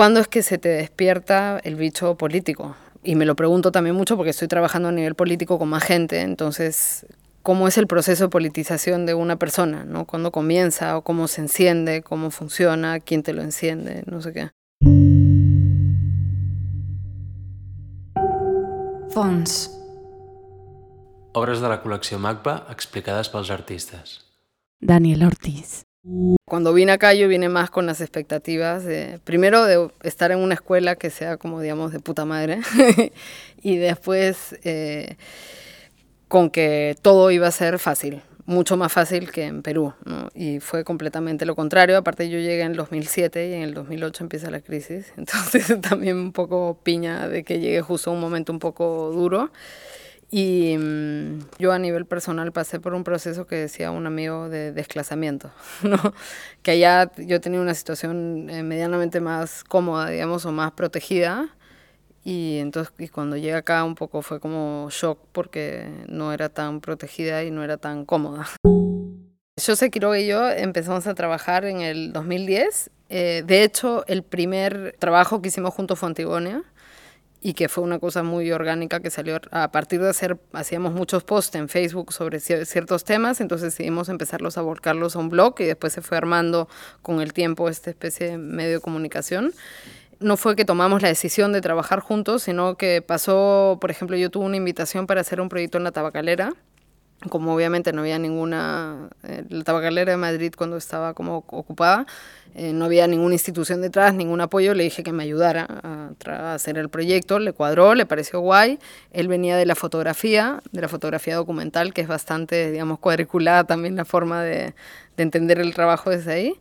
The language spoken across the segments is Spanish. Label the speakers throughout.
Speaker 1: ¿cuándo es que se te despierta el bicho político? Y me lo pregunto también mucho porque estoy trabajando a nivel político con más gente, entonces, ¿cómo es el proceso de politización de una persona? ¿no? ¿Cuándo comienza o cómo se enciende, cómo funciona, quién te lo enciende, no sé qué?
Speaker 2: Fons.
Speaker 3: Obres de la col·lecció MACBA explicades pels artistes.
Speaker 2: Daniel Ortiz.
Speaker 1: Cuando vine acá yo vine más con las expectativas de, primero de estar en una escuela que sea como digamos de puta madre y después eh, con que todo iba a ser fácil, mucho más fácil que en Perú. ¿no? Y fue completamente lo contrario. Aparte yo llegué en el 2007 y en el 2008 empieza la crisis. Entonces también un poco piña de que llegué justo un momento un poco duro. Y mm, yo a nivel personal pasé por un proceso que decía un amigo de desclasamiento, ¿no? que allá yo tenía una situación eh, medianamente más cómoda, digamos, o más protegida. Y entonces y cuando llegué acá un poco fue como shock porque no era tan protegida y no era tan cómoda. José Quiroga y yo empezamos a trabajar en el 2010. Eh, de hecho, el primer trabajo que hicimos juntos fue Antigonia y que fue una cosa muy orgánica que salió a partir de hacer, hacíamos muchos posts en Facebook sobre ciertos temas, entonces decidimos empezarlos a volcarlos a un blog y después se fue armando con el tiempo esta especie de medio de comunicación. No fue que tomamos la decisión de trabajar juntos, sino que pasó, por ejemplo, yo tuve una invitación para hacer un proyecto en la tabacalera, como obviamente no había ninguna, eh, la tabacalera de Madrid cuando estaba como ocupada, eh, no había ninguna institución detrás, ningún apoyo, le dije que me ayudara a, hacer el proyecto, le cuadró, le pareció guay, él venía de la fotografía, de la fotografía documental, que es bastante, digamos, cuadriculada también la forma de, de entender el trabajo desde ahí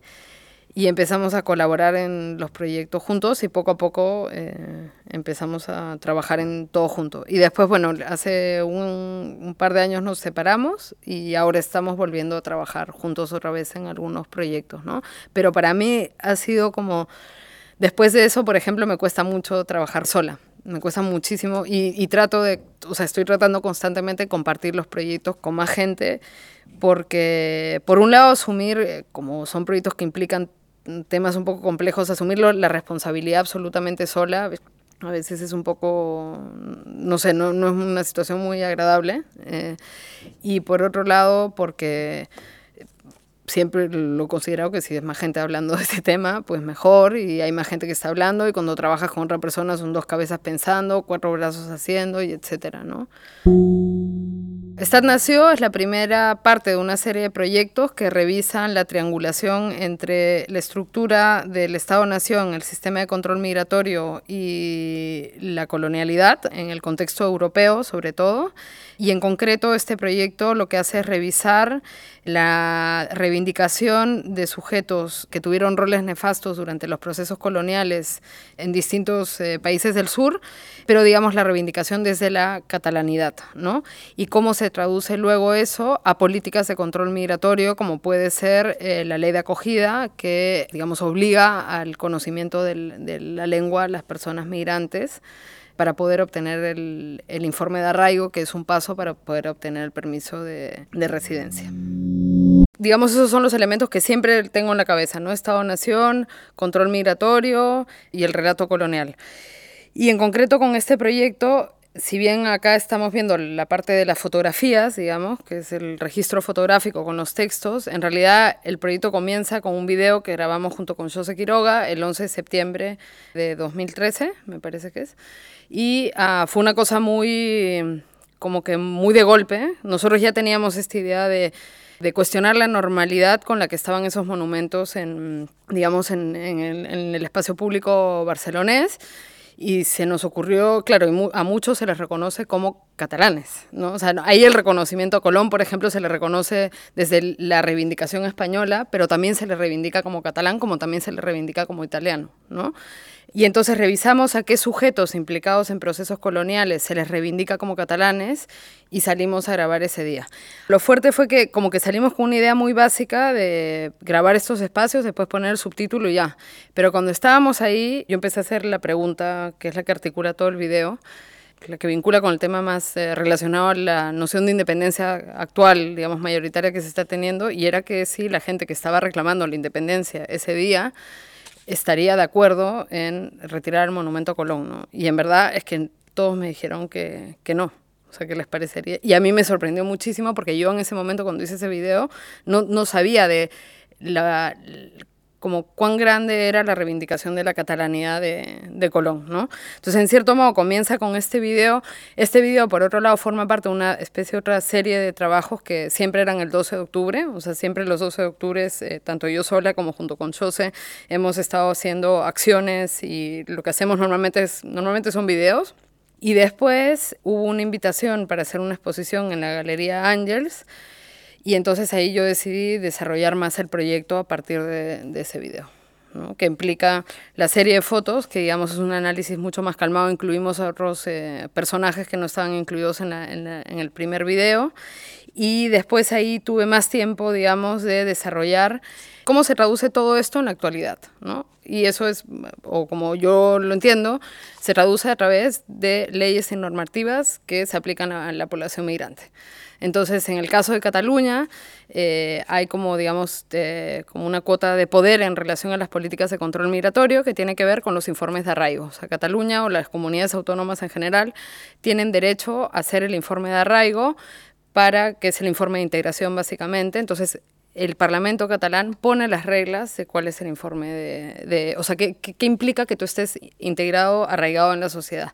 Speaker 1: y empezamos a colaborar en los proyectos juntos y poco a poco eh, empezamos a trabajar en todo junto. Y después, bueno, hace un, un, par de años nos separamos y ahora estamos volviendo a trabajar juntos otra vez en algunos proyectos, ¿no? Pero para mí ha sido como, después de eso, por ejemplo, me cuesta mucho trabajar sola. Me cuesta muchísimo y, y trato de, o sea, estoy tratando constantemente de compartir los proyectos con más gente porque, por un lado, asumir, eh, como son proyectos que implican temas un poco complejos, asumirlo, la responsabilidad absolutamente sola, a veces es un poco, no sé, no, no es una situación muy agradable. Eh, y por otro lado, porque siempre lo he considerado que si es más gente hablando de este tema, pues mejor, y hay más gente que está hablando, y cuando trabajas con otra persona son dos cabezas pensando, cuatro brazos haciendo, y etcétera, ¿no? Stat Nació es la primera parte de una serie de proyectos que revisan la triangulación entre la estructura del Estado-Nación, el sistema de control migratorio y la colonialidad en el contexto europeo, sobre todo. Y en concreto, este proyecto lo que hace es revisar la reivindicación de sujetos que tuvieron roles nefastos durante los procesos coloniales en distintos eh, países del sur, pero digamos la reivindicación desde la catalanidad, ¿no? Y cómo se traduce luego eso a políticas de control migratorio, como puede ser eh, la ley de acogida, que digamos obliga al conocimiento del, de la lengua a las personas migrantes para poder obtener el, el, informe de arraigo, que es un paso para poder obtener el permiso de, de residencia digamos, esos son los elementos que siempre tengo en la cabeza, ¿no? Estado-nación, control migratorio y el relato colonial. Y en concreto con este proyecto, si bien acá estamos viendo la parte de las fotografías, digamos, que es el registro fotográfico con los textos, en realidad el proyecto comienza con un video que grabamos junto con José Quiroga el 11 de septiembre de 2013, me parece que es. Y uh, fue una cosa muy, como que muy de golpe. Nosotros ya teníamos esta idea de cuestionar la normalidad con la que estaban esos monumentos en, digamos, en, el, en el espacio público barcelonés y se nos ocurrió, claro, a muchos se les reconoce como catalanes, ¿no? O sea, ahí el reconocimiento a Colón, por ejemplo, se le reconoce desde la reivindicación española, pero también se le reivindica como catalán, como también se le reivindica como italiano, ¿no? Y entonces revisamos a qué sujetos implicados en procesos coloniales se les reivindica como catalanes y salimos a grabar ese día. Lo fuerte fue que como que salimos con una idea muy básica de grabar estos espacios, después poner el subtítulo y ya. Pero cuando estábamos ahí, yo empecé a hacer la pregunta, que es la que articula todo el video, la que vincula con el tema más eh, relacionado a la noción de independencia actual, digamos, mayoritaria que se está teniendo, y era que sí, la gente que estaba reclamando la independencia ese día, estaría de acuerdo en retirar el monumento a Colón, ¿no? Y en verdad es que todos me dijeron que, que no. O sea, que les parecería. Y a mí me sorprendió muchísimo porque yo en ese momento, cuando hice ese video, no, no sabía de la, como cuán grande era la reivindicación de la catalanidad de, de, Colón, ¿no? Entonces, en cierto modo, comienza con este video. Este video, por otro lado, forma parte de una especie de otra serie de trabajos que siempre eran el 12 de octubre, o sea, siempre los 12 de octubre, eh, tanto yo sola como junto con Chose, hemos estado haciendo acciones y lo que hacemos normalmente, es, normalmente son videos. Y después hubo una invitación para hacer una exposición en la Galería Angels, y entonces ahí yo decidí desarrollar más el proyecto a partir de, ese video. ¿no? que implica la serie de fotos, que digamos es un análisis mucho más calmado, incluimos a otros eh, personajes que no estaban incluidos en, en, en, el primer video, y después ahí tuve más tiempo, digamos, de desarrollar cómo se traduce todo esto en la actualidad, ¿no? Y eso es, o como yo lo entiendo, se traduce a través de leyes y normativas que se aplican a la población migrante. Entonces, en el caso de Cataluña, eh, hay como, digamos, como una cuota de poder en relación a las políticas de control migratorio que tiene que ver con los informes de arraigo. O sea, Cataluña o las comunidades autónomas en general tienen derecho a hacer el informe de arraigo para que es el informe de integración básicamente. Entonces, el Parlamento catalán pone las reglas de cuál es el informe de, de o sea, qué, implica que tú estés integrado, arraigado en la sociedad.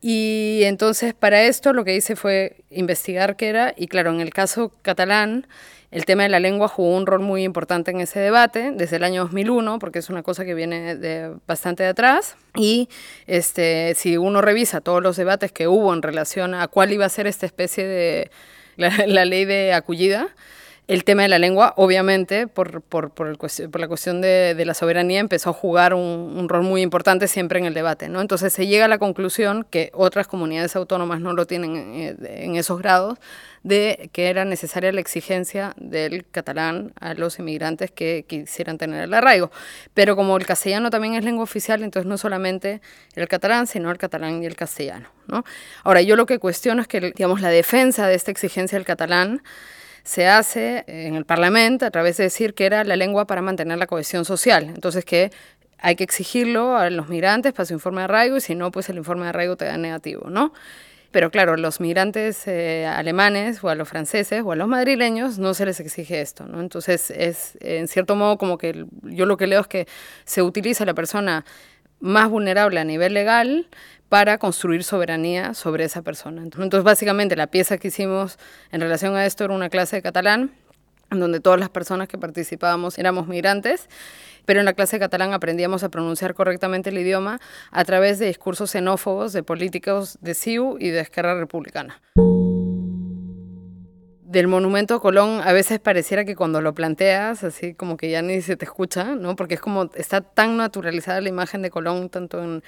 Speaker 1: Y entonces para esto lo que hice fue investigar qué era, y claro, en el caso catalán, el tema de la lengua jugó un rol muy importante en ese debate desde el año 2001, porque es una cosa que viene de bastante de atrás. Y este, si uno revisa todos los debates que hubo en relación a cuál iba a ser esta especie de la, ley de acogida, el tema de la lengua, obviamente, por, por, por, la cuestión de, de, la soberanía, empezó a jugar un, un, rol muy importante siempre en el debate. ¿no? Entonces se llega a la conclusión, que otras comunidades autónomas no lo tienen en, en esos grados, de que era necesaria la exigencia del catalán a los inmigrantes que quisieran tener el arraigo. Pero como el castellano también es lengua oficial, entonces no solamente el catalán, sino el catalán y el castellano. ¿no? Ahora, yo lo que cuestiono es que, digamos, la defensa de esta exigencia del catalán se hace en el Parlamento a través de decir que era la lengua para mantener la cohesión social. Entonces que hay que exigirlo a los migrantes para su informe de arraigo y si no, pues el informe de arraigo te da negativo, ¿no? Pero claro, los migrantes eh, alemanes o a los franceses o a los madrileños no se les exige esto, ¿no? Entonces es en cierto modo como que yo lo que leo es que se utiliza la persona más vulnerable a nivel legal para construir soberanía sobre esa persona. Entonces, básicamente, la pieza que hicimos en relación a esto era una clase de catalán, donde todas las personas que participábamos éramos migrantes, pero en la clase de catalán aprendíamos a pronunciar correctamente el idioma a través de discursos xenófobos de políticos de CIU y de Esquerra Republicana del monumento a Colón a veces pareciera que cuando lo planteas, así como que ya ni se te escucha, ¿no? Porque es como, está tan naturalizada la imagen de Colón, tanto en,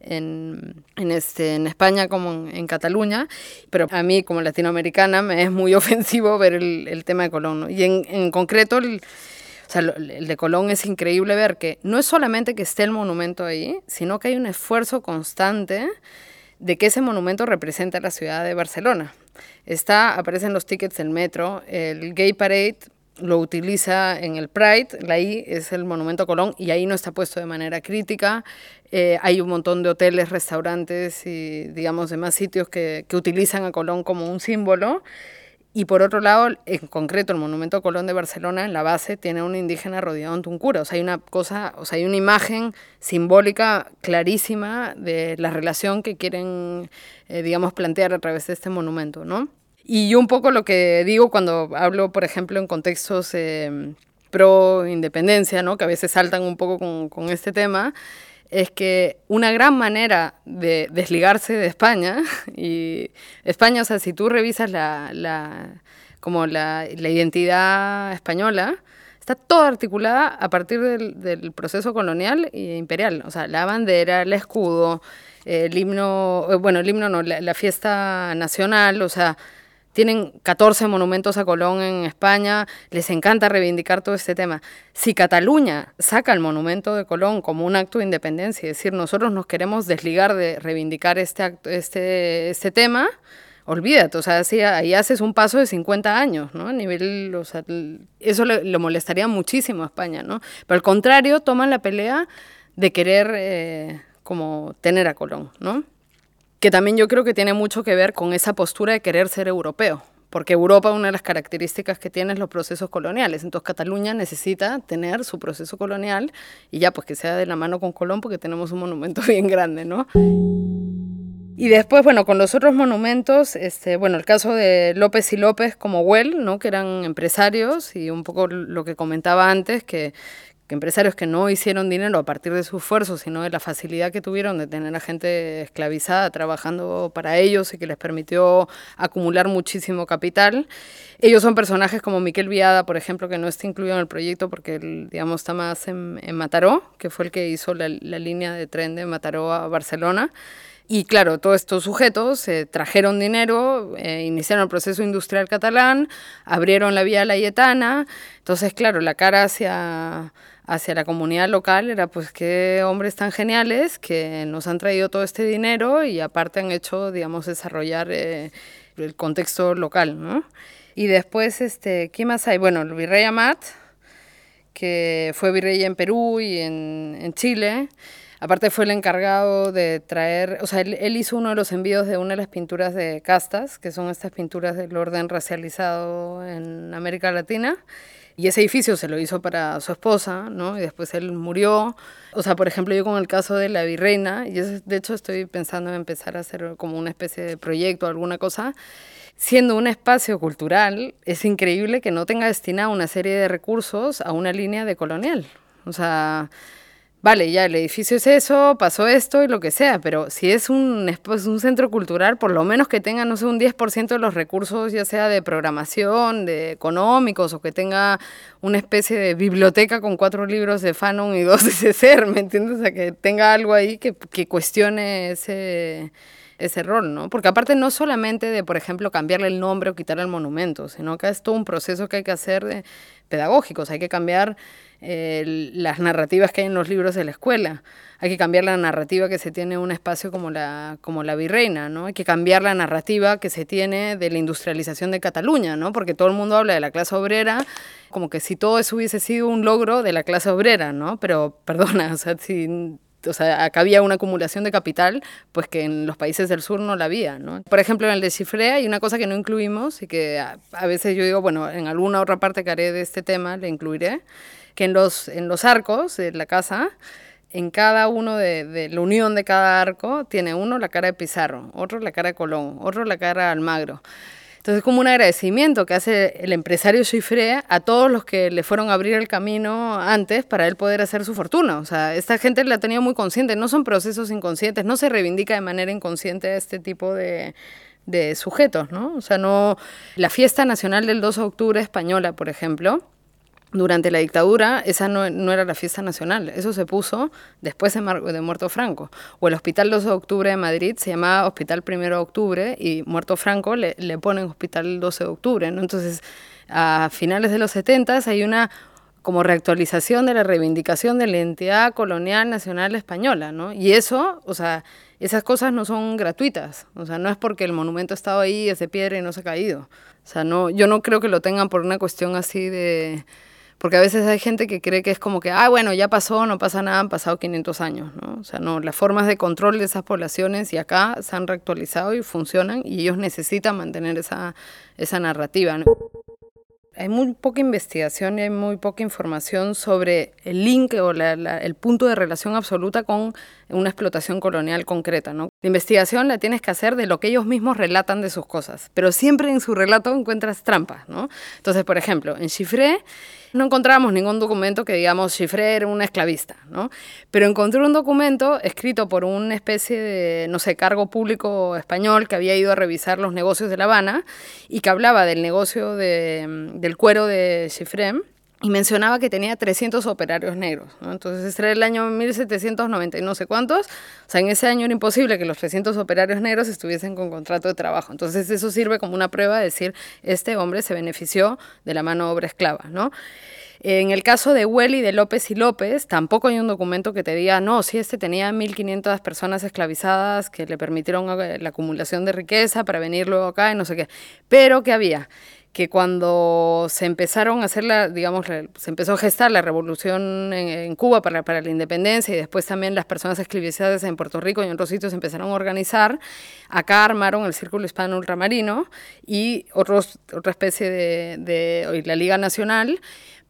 Speaker 1: en, este, en España como en, Cataluña, pero a mí como latinoamericana me es muy ofensivo ver el, el tema de Colón. Y en, en concreto... El, o sea, el de Colón es increíble ver que no es solamente que esté el monumento ahí, sino que hay un esfuerzo constante de que ese monumento representa la ciudad de Barcelona. Está, aparecen los tickets del metro, el Gay Parade lo utiliza en el Pride, ahí es el Monumento Colón y ahí no está puesto de manera crítica. Eh, hay un montón de hoteles, restaurantes y, digamos, demás sitios que, que utilizan a Colón como un símbolo. Y por otro lado, en concreto, el Monumento Colón de Barcelona, en la base, tiene un indígena rodeado en un cura. O sea, hay una cosa, o sea, hay una imagen simbólica clarísima de la relación que quieren, eh, digamos, plantear a través de este monumento, ¿no? Y yo un poco lo que digo cuando hablo, por ejemplo, en contextos eh, pro independencia, ¿no? Que a veces saltan un poco con, con este tema, es que una gran manera de desligarse de España, y España, o sea, si tú revisas la, la como la, la, identidad española, está toda articulada a partir del, proceso colonial e imperial. O sea, la bandera, el escudo, el himno, eh, bueno, el himno no, la, la fiesta nacional, o sea, tienen 14 monumentos a Colón en España, les encanta reivindicar todo este tema. Si Cataluña saca el monumento de Colón como un acto de independencia, es decir, nosotros nos queremos desligar de reivindicar este, acto, este, este tema, olvídate, o sea, ahí haces un paso de 50 años, ¿no? A nivel, o sea, eso le, molestaría muchísimo a España, ¿no? Pero al contrario, toman la pelea de querer eh, como tener a Colón, ¿no? Que también yo creo que tiene mucho que ver con esa postura de querer ser europeo, porque Europa una de las características que tiene es los procesos coloniales. Entonces Cataluña necesita tener su proceso colonial y ya pues que sea de la mano con Colón porque tenemos un monumento bien grande, ¿no? Y después, bueno, con los otros monumentos, este, bueno, el caso de López y López como Well, ¿no? que eran empresarios, y un poco lo que comentaba antes, que, empresarios que no hicieron dinero a partir de su esfuerzo, sino de la facilidad que tuvieron de tener a gente esclavizada trabajando para ellos y que les permitió acumular muchísimo capital. Ellos son personajes como Miquel Viada, por ejemplo, que no está incluido en el proyecto porque, digamos, está más en, Mataró, que fue el que hizo la, línea de tren de Mataró a Barcelona. Y claro, todos estos sujetos eh, trajeron dinero, eh, iniciaron el proceso industrial catalán, abrieron la vía layetana. Entonces, claro, la cara hacia hacia la comunidad local era pues qué hombres tan geniales que nos han traído todo este dinero y aparte han hecho, digamos, desarrollar eh, el contexto local, ¿no? Y después, este, ¿qué más hay? Bueno, el virrey Amat, que fue virrey en Perú y en, en Chile. Aparte fue el encargado de traer, o sea, él, hizo uno de los envíos de una de las pinturas de castas, que son estas pinturas del orden racializado en América Latina. Y ese edificio se lo hizo para su esposa, ¿no? Y después él murió. O sea, por ejemplo, yo con el caso de la virreina, y de hecho estoy pensando en empezar a hacer como una especie de proyecto alguna cosa, siendo un espacio cultural, es increíble que no tenga destinado una serie de recursos a una línea de colonial. O sea, vale, ya el edificio es eso, pasó esto y lo que sea, pero si es un, un centro cultural, por lo menos que tenga, no sé, un 10% de los recursos, ya sea de programación, de económicos, o que tenga una especie de biblioteca con cuatro libros de Fanon y dos de César, ¿me entiendes? O sea, que tenga algo ahí que, que cuestione ese ese rol, ¿no? Porque aparte no solamente de, por ejemplo, cambiarle el nombre o quitarle el monumento, sino que es todo un proceso que hay que hacer de pedagógicos, hay que cambiar las narrativas que hay en los libros de la escuela. Hay que cambiar la narrativa que se tiene en un espacio como la, como la virreina, ¿no? Hay que cambiar la narrativa que se tiene de la industrialización de Cataluña, ¿no? Porque todo el mundo habla de la clase obrera como que si todo eso hubiese sido un logro de la clase obrera, ¿no? Pero, perdona, o sea, si o sea, acá había una acumulación de capital, pues que en los países del sur no la había, ¿no? Por ejemplo, en el de Chifré hay una cosa que no incluimos y que a, a, veces yo digo, bueno, en alguna otra parte que haré de este tema le incluiré, que en los, en los arcos de la casa, en cada uno de, de, la unión de cada arco, tiene uno la cara de Pizarro, otro la cara de Colón, otro la cara de Almagro. Entonces, como un agradecimiento que hace el empresario Chiffre a todos los que le fueron a abrir el camino antes para él poder hacer su fortuna. O sea, esta gente la ha tenido muy consciente, no son procesos inconscientes, no se reivindica de manera inconsciente este tipo de, de sujetos, ¿no? O sea, no. La fiesta nacional del 2 de octubre española, por ejemplo, durante la dictadura, esa no, era la fiesta nacional, eso se puso después de, de, Muerto Franco. O el Hospital 2 de Octubre de Madrid se llamaba Hospital 1 de Octubre y Muerto Franco le, le ponen Hospital 12 de Octubre. ¿no? Entonces, a finales de los 70 hay una como reactualización de la reivindicación de la identidad colonial nacional española, ¿no? Y eso, o sea, esas cosas no son gratuitas, o sea, no es porque el monumento ha estado ahí, es de piedra y no se ha caído. O sea, no, yo no creo que lo tengan por una cuestión así de porque a veces hay gente que cree que es como que, ah, bueno, ya pasó, no pasa nada, han pasado 500 años, ¿no? O sea, no, las formas de control de esas poblaciones y acá se han reactualizado y funcionan y ellos necesitan mantener esa, esa narrativa. ¿no? Hay muy poca investigación y hay muy poca información sobre el link o el punto de relación absoluta con una explotación colonial concreta. ¿no? La investigación la tienes que hacer de lo que ellos mismos relatan de sus cosas, pero siempre en su relato encuentras trampas. ¿no? Entonces, por ejemplo, en Chifré no encontramos ningún documento que digamos Chifré era un esclavista, ¿no? pero encontré un documento escrito por una especie de, no sé, cargo público español que había ido a revisar los negocios de La Habana y que hablaba del negocio de, del cuero de Chifré y mencionaba que tenía 300 operarios negros. ¿no? Entonces, era el año 1790 y no sé cuántos. O sea, en ese año era imposible que los 300 operarios negros estuviesen con contrato de trabajo. Entonces, eso sirve como una prueba de decir, este hombre se benefició de la mano obra esclava. ¿no? En el caso de Huel y de López y López, tampoco hay un documento que te diga, no, si este tenía 1.500 personas esclavizadas que le permitieron eh, la acumulación de riqueza para venir luego acá y no sé qué. Pero ¿qué había? Que cuando se empezaron a hacer la, digamos, se empezó a gestar la revolución en, Cuba para, para, la independencia y después también las personas esclavizadas en Puerto Rico y en otros sitios empezaron a organizar, acá armaron el Círculo Hispano Ultramarino y otros, otra especie de, de la Liga Nacional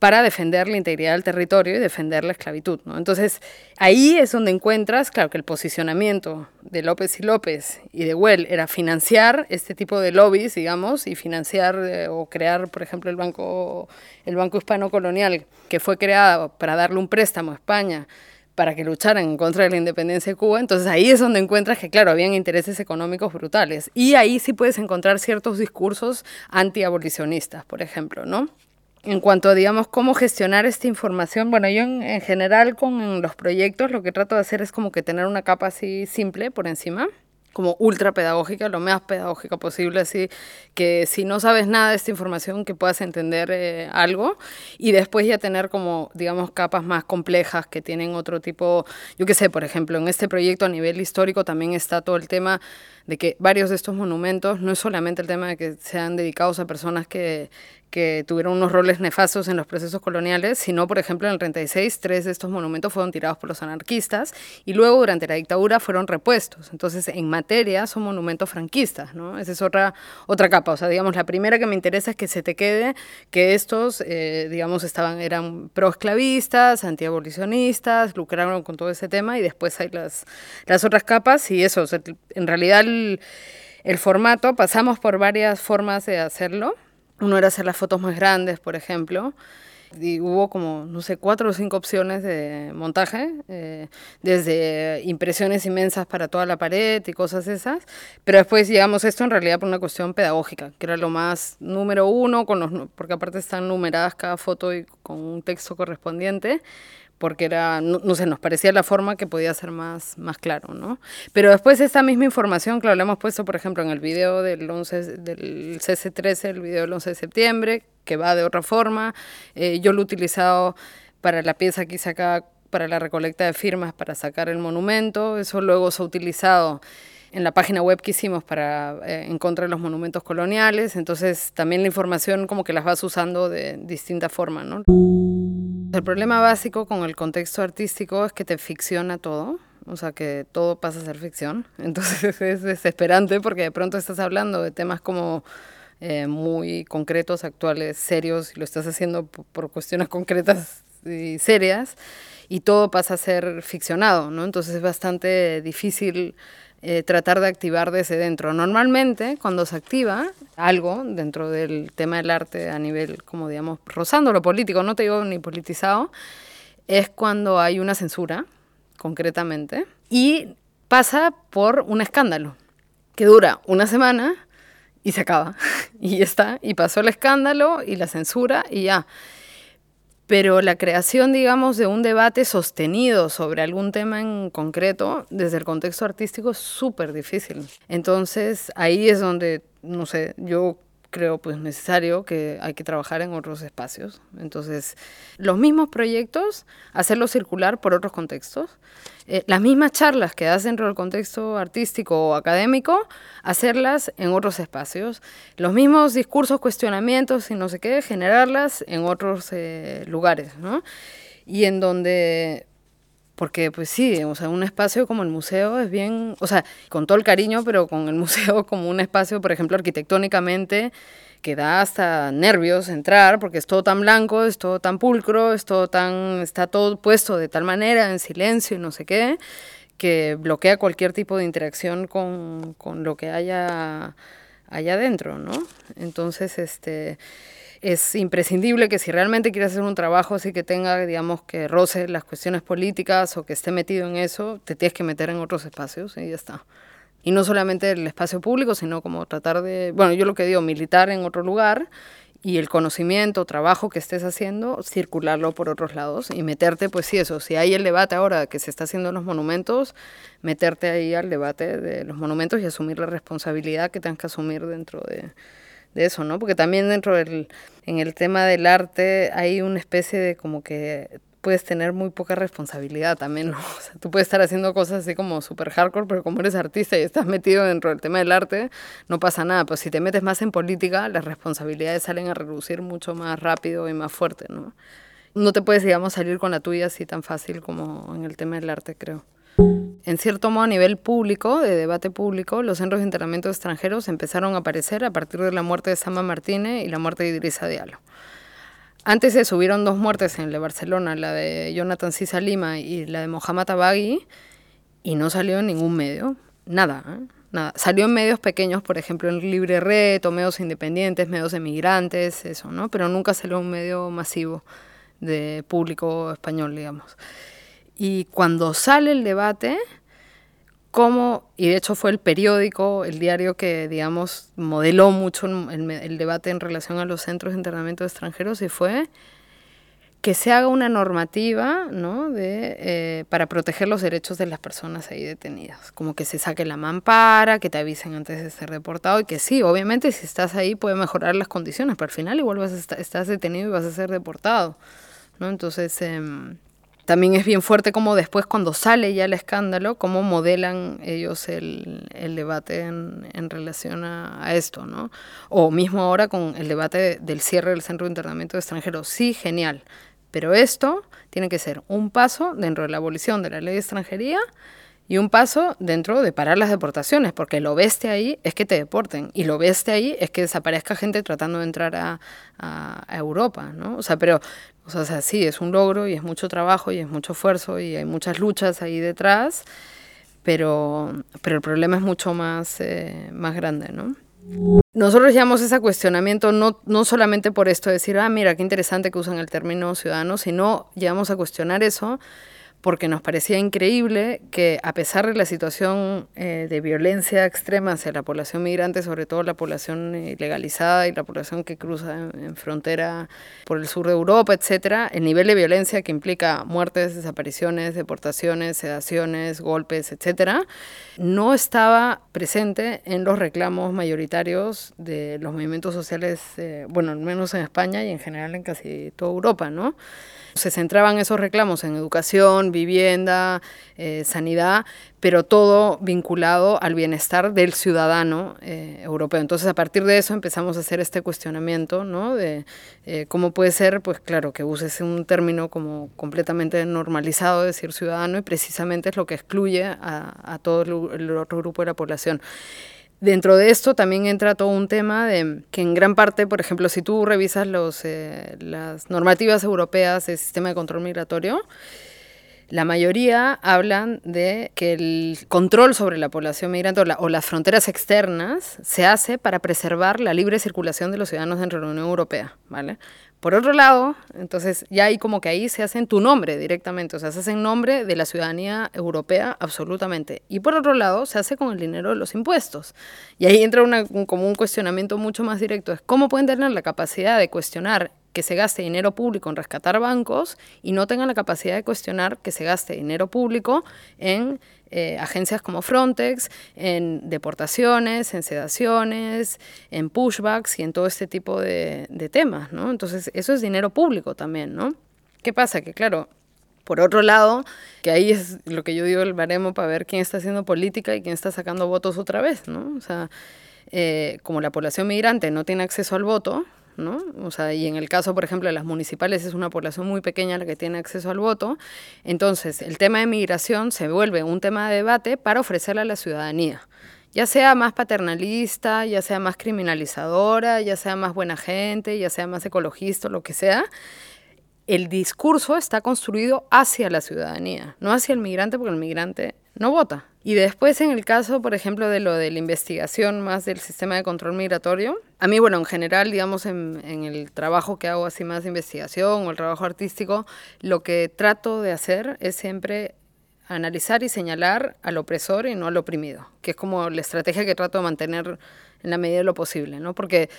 Speaker 1: para defender la integridad del territorio y defender la esclavitud. ¿no? Entonces, ahí es donde encuentras, claro, que el posicionamiento de López y López y de Well era financiar este tipo de lobbies, digamos, y financiar eh, o crear, por ejemplo, el Banco, el banco Hispano Colonial, que fue creado para darle un préstamo a España para que lucharan en contra de la independencia de Cuba. Entonces ahí es donde encuentras que, claro, habían intereses económicos brutales. Y ahí sí puedes encontrar ciertos discursos antiabolicionistas, por ejemplo, ¿no? En cuanto a, digamos, cómo gestionar esta información, bueno, yo en, general con los proyectos lo que trato de hacer es como que tener una capa así simple por encima, como ultra pedagógica, lo más pedagógica posible, así que si no sabes nada de esta información que puedas entender eh, algo. Y después ya tener como, digamos, capas más complejas que tienen otro tipo, yo qué sé, por ejemplo, en este proyecto a nivel histórico también está todo el tema de que varios de estos monumentos no es solamente el tema de que sean dedicados a personas que, que tuvieron unos roles nefastos en los procesos coloniales, sino, por ejemplo, en el 36, tres de estos monumentos fueron tirados por los anarquistas y luego durante la dictadura fueron repuestos. Entonces, en materia son monumentos franquistas, ¿no? Esa es otra, otra capa. O sea, digamos, la primera que me interesa es que se te quede que estos, eh, digamos, estaban, eran proesclavistas, antiabolicionistas, lucraron con todo ese tema y después hay las, las otras capas y eso, en realidad el, el formato, pasamos por varias formas de hacerlo uno era hacer las fotos más grandes, por ejemplo, y hubo como, no sé, cuatro o cinco opciones de montaje, eh, desde impresiones inmensas para toda la pared y cosas esas, pero después llegamos a esto en realidad por una cuestión pedagógica, que era lo más número uno, con los, porque aparte están numeradas cada foto y con un texto correspondiente, porque era, no, sé, nos parecía la forma que podía ser más, más claro, ¿no? Pero después esta misma información, claro, la hemos puesto, por ejemplo, en el video del, 11, del CC13, el video del 11 de septiembre, que va de otra forma. Eh, yo lo he utilizado para la pieza que hice acá, para la recolecta de firmas, para sacar el monumento. Eso luego se ha utilizado en la página web que hicimos para eh, en contra de los monumentos coloniales. Entonces, también la información como que las vas usando de distinta forma, ¿no? El problema básico con el contexto artístico es que te ficciona todo, o sea que todo pasa a ser ficción, entonces es desesperante porque de pronto estás hablando de temas como eh, muy concretos, actuales, serios, y lo estás haciendo por, cuestiones concretas y serias, y todo pasa a ser ficcionado, ¿no? Entonces es bastante difícil eh, tratar de activar desde dentro. Normalmente, cuando se activa algo dentro del tema del arte a nivel, como digamos, rozando lo político, no te digo ni politizado, es cuando hay una censura, concretamente, y pasa por un escándalo que dura una semana y se acaba. y ya está, y pasó el escándalo y la censura y ya pero la creación, digamos, de un debate sostenido sobre algún tema en concreto, desde el contexto artístico, es súper difícil. Entonces, ahí es donde, no sé, yo creo pues necesario que hay que trabajar en otros espacios. Entonces, los mismos proyectos, hacerlos circular por otros contextos. Eh, las mismas charlas que das dentro del contexto artístico o académico, hacerlas en otros espacios. Los mismos discursos, cuestionamientos y no sé qué, generarlas en otros eh, lugares, ¿no? Y en donde porque pues sí, o sea, un espacio como el museo es bien, o sea, con todo el cariño, pero con el museo como un espacio, por ejemplo, arquitectónicamente, que da hasta nervios entrar, porque es todo tan blanco, es todo tan pulcro, es todo tan, está todo puesto de tal manera, en silencio y no sé qué, que bloquea cualquier tipo de interacción con, con lo que haya allá adentro, ¿no? Entonces, este es imprescindible que si realmente quieres hacer un trabajo así que tenga, digamos, que roce las cuestiones políticas o que esté metido en eso, te tienes que meter en otros espacios y ya está. Y no solamente el espacio público, sino como tratar de, bueno, yo lo que digo, militar en otro lugar y el conocimiento, trabajo que estés haciendo, circularlo por otros lados y meterte, pues sí, eso, si hay el debate ahora que se está haciendo en los monumentos, meterte ahí al debate de los monumentos y asumir la responsabilidad que tengas que asumir dentro de, de eso, ¿no? Porque también dentro del, en el tema del arte hay una especie de como que puedes tener muy poca responsabilidad también, ¿no? O sea, tú puedes estar haciendo cosas así como súper hardcore, pero como eres artista y estás metido dentro del tema del arte, no pasa nada. Pero si te metes más en política, las responsabilidades salen a reducir mucho más rápido y más fuerte, ¿no? No te puedes, digamos, salir con la tuya así tan fácil como en el tema del arte, creo. En cierto modo, a nivel público, de debate público, los centros de internamiento extranjeros empezaron a aparecer a partir de la muerte de Samba Martínez y la muerte de Idrissa Diallo. Antes se subieron dos muertes en de Barcelona, la de Jonathan Sisa Lima y la de Mohamed Abagui, y no salió en ningún medio, nada, ¿eh? nada. Salió en medios pequeños, por ejemplo en Libre Red, medios independientes, medios emigrantes, eso, ¿no? Pero nunca salió un medio masivo de público español, digamos. Y cuando sale el debate, cómo, y de hecho fue el periódico, el diario que, digamos, modeló mucho el, el, debate en relación a los centros de internamiento de extranjeros y fue que se haga una normativa ¿no? de, eh, para proteger los derechos de las personas ahí detenidas. Como que se saque la mampara, que te avisen antes de ser deportado y que sí, obviamente si estás ahí puede mejorar las condiciones, pero al final igual vas a estar, estás detenido y vas a ser deportado. ¿no? Entonces... Eh, también es bien fuerte como después cuando sale ya el escándalo, cómo modelan ellos el, el debate en, en relación a, a, esto, ¿no? O mismo ahora con el debate del cierre del centro de internamiento de extranjeros. Sí, genial, pero esto tiene que ser un paso dentro de la abolición de la ley de extranjería y un paso dentro de parar las deportaciones, porque lo bestia ahí es que te deporten y lo bestia ahí es que desaparezca gente tratando de entrar a, a, a Europa, ¿no? O sea, pero o sea, sí, es un logro y es mucho trabajo y es mucho esfuerzo y hay muchas luchas ahí detrás, pero, pero el problema es mucho más, eh, más grande, ¿no? Nosotros llamamos ese cuestionamiento no, no solamente por esto de decir, ah, mira, qué interesante que usan el término ciudadano, sino llegamos a cuestionar eso porque nos parecía increíble que a pesar de la situación eh, de violencia extrema hacia la población migrante, sobre todo la población ilegalizada y la población que cruza en, frontera por el sur de Europa, etcétera, el nivel de violencia que implica muertes, desapariciones, deportaciones, sedaciones, golpes, etcétera, no estaba presente en los reclamos mayoritarios de los movimientos sociales, eh, bueno, al menos en España y en general en casi toda Europa, ¿no? Se centraban esos reclamos en educación, vivienda, eh, sanidad, pero todo vinculado al bienestar del ciudadano eh, europeo. Entonces, a partir de eso empezamos a hacer este cuestionamiento, ¿no? De eh, cómo puede ser, pues claro, que uses un término como completamente normalizado, decir ciudadano, y precisamente es lo que excluye a, todo el, el otro grupo de la población. Dentro de esto también entra todo un tema de que en gran parte, por ejemplo, si tú revisas los, eh, las normativas europeas del sistema de control migratorio, la mayoría hablan de que el control sobre la población migrante o, la, o, las fronteras externas se hace para preservar la libre circulación de los ciudadanos dentro de la Unión Europea, ¿vale? Por otro lado, entonces ya hay como que ahí se hace en tu nombre directamente, o sea, se hace en nombre de la ciudadanía europea absolutamente. Y por otro lado, se hace con el dinero de los impuestos. Y ahí entra un, como un cuestionamiento mucho más directo, es cómo pueden tener la capacidad de cuestionar que se gaste dinero público en rescatar bancos y no tengan la capacidad de cuestionar que se gaste dinero público en eh, agencias como Frontex, en deportaciones, en sedaciones, en pushbacks y en todo este tipo de, temas, ¿no? Entonces, eso es dinero público también, ¿no? ¿Qué pasa? Que claro, por otro lado, que ahí es lo que yo digo el baremo para ver quién está haciendo política y quién está sacando votos otra vez, ¿no? O sea, eh, como la población migrante no tiene acceso al voto, ¿no? O sea, y en el caso, por ejemplo, de las municipales es una población muy pequeña la que tiene acceso al voto. Entonces, el tema de migración se vuelve un tema de debate para ofrecerle a la ciudadanía. Ya sea más paternalista, ya sea más criminalizadora, ya sea más buena gente, ya sea más ecologista, lo que sea, el discurso está construido hacia la ciudadanía, no hacia el migrante, porque el migrante no vota. Y después en el caso, por ejemplo, de lo de la investigación más del sistema de control migratorio, a mí, bueno, en general, digamos, en, el trabajo que hago así más de investigación o el trabajo artístico, lo que trato de hacer es siempre analizar y señalar al opresor y no al oprimido, que es como la estrategia que trato de mantener en la medida de lo posible, ¿no? Porque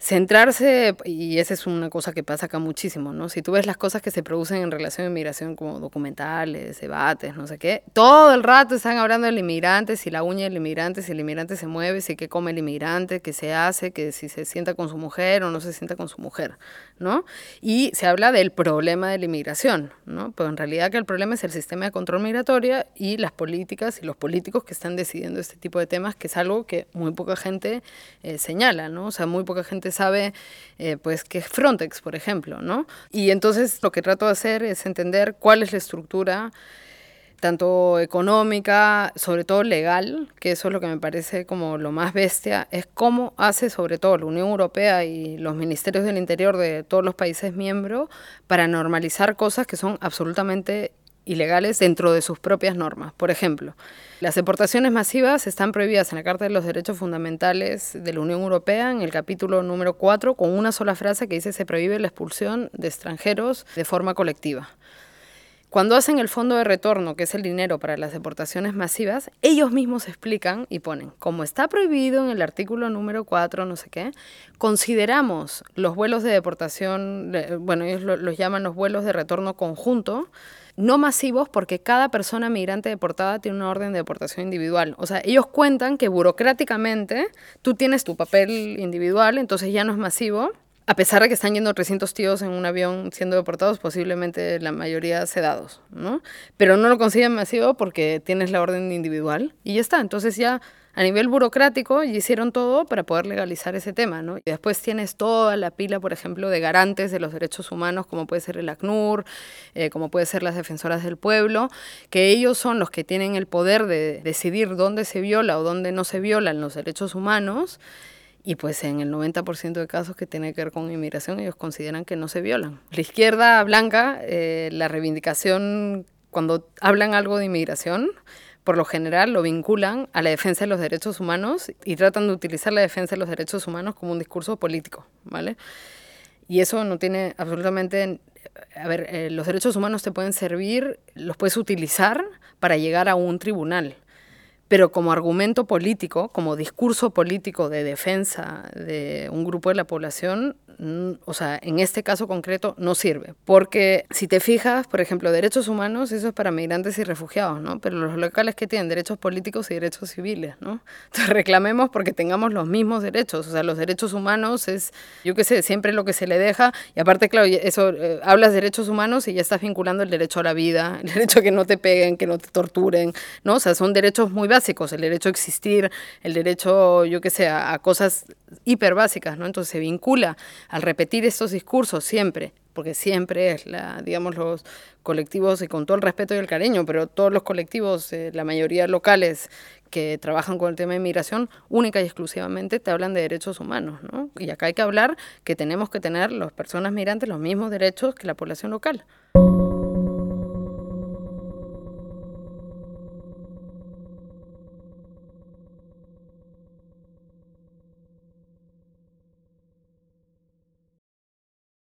Speaker 1: centrarse, y esa es una cosa que pasa acá muchísimo, ¿no? Si tú ves las cosas que se producen en relación a inmigración, como documentales, debates, no sé qué, todo el rato están hablando del inmigrante, si la uña del inmigrante, si el inmigrante se mueve, si qué come el inmigrante, qué se hace, que si se sienta con su mujer o no se sienta con su mujer, ¿no? Y se habla del problema de la inmigración, ¿no? Pero en realidad que el problema es el sistema de control migratorio y las políticas y los políticos que están decidiendo este tipo de temas, que es algo que muy poca gente eh, señala, ¿no? O sea, muy poca gente sabe eh, pues que es Frontex, por ejemplo, ¿no? Y entonces lo que trato de hacer es entender cuál es la estructura tanto económica, sobre todo legal, que eso es lo que me parece como lo más bestia, es cómo hace sobre todo la Unión Europea y los ministerios del Interior de todos los países miembros para normalizar cosas que son absolutamente ilegales dentro de sus propias normas. Por ejemplo, las deportaciones masivas están prohibidas en la Carta de los Derechos Fundamentales de la Unión Europea, en el capítulo número 4, con una sola frase que dice se prohíbe la expulsión de extranjeros de forma colectiva. Cuando hacen el fondo de retorno, que es el dinero para las deportaciones masivas, ellos mismos explican y ponen, como está prohibido en el artículo número 4, no sé qué, consideramos los vuelos de deportación, bueno, ellos los llaman los vuelos de retorno conjunto, no masivos porque cada persona migrante deportada tiene una orden de deportación individual. O sea, ellos cuentan que burocráticamente tú tienes tu papel individual, entonces ya no es masivo. A pesar de que están yendo 300 tíos en un avión siendo deportados, posiblemente la mayoría sedados, ¿no? Pero no lo consiguen masivo porque tienes la orden individual y ya está. Entonces ya a nivel burocrático y hicieron todo para poder legalizar ese tema, ¿no? Y después tienes toda la pila, por ejemplo, de garantes de los derechos humanos, como puede ser el ACNUR, eh, como puede ser las defensoras del pueblo, que ellos son los que tienen el poder de decidir dónde se viola o dónde no se violan los derechos humanos. Y pues en el 90% de casos que tiene que ver con inmigración, ellos consideran que no se violan. La izquierda blanca, eh, la reivindicación, cuando hablan algo de inmigración, por lo general lo vinculan a la defensa de los derechos humanos y tratan de utilizar la defensa de los derechos humanos como un discurso político, ¿vale? Y eso no tiene absolutamente... A ver, eh, los derechos humanos te pueden servir, los puedes utilizar para llegar a un tribunal, pero como argumento político, como discurso político de defensa de un grupo de la población, o sea, en este caso concreto no sirve. Porque si te fijas, por ejemplo, derechos humanos, eso es para migrantes y refugiados, ¿no? Pero los locales que tienen derechos políticos y derechos civiles, ¿no? Entonces reclamemos porque tengamos los mismos derechos. O sea, los derechos humanos es, yo qué sé, siempre lo que se le deja. Y aparte, claro, eso, eh, hablas de derechos humanos y ya estás vinculando el derecho a la vida, el derecho a que no te peguen, que no te torturen, ¿no? O sea, son derechos muy básicos, el derecho a existir, el derecho, yo qué sé, a, cosas hiper básicas, ¿no? Entonces se vincula al repetir estos discursos siempre, porque siempre es, la, digamos, los colectivos, y con todo el respeto y el cariño, pero todos los colectivos, eh, la mayoría locales que trabajan con el tema de inmigración, única y exclusivamente te hablan de derechos humanos, ¿no? Y acá hay que hablar que tenemos que tener las personas migrantes los mismos derechos que la población local.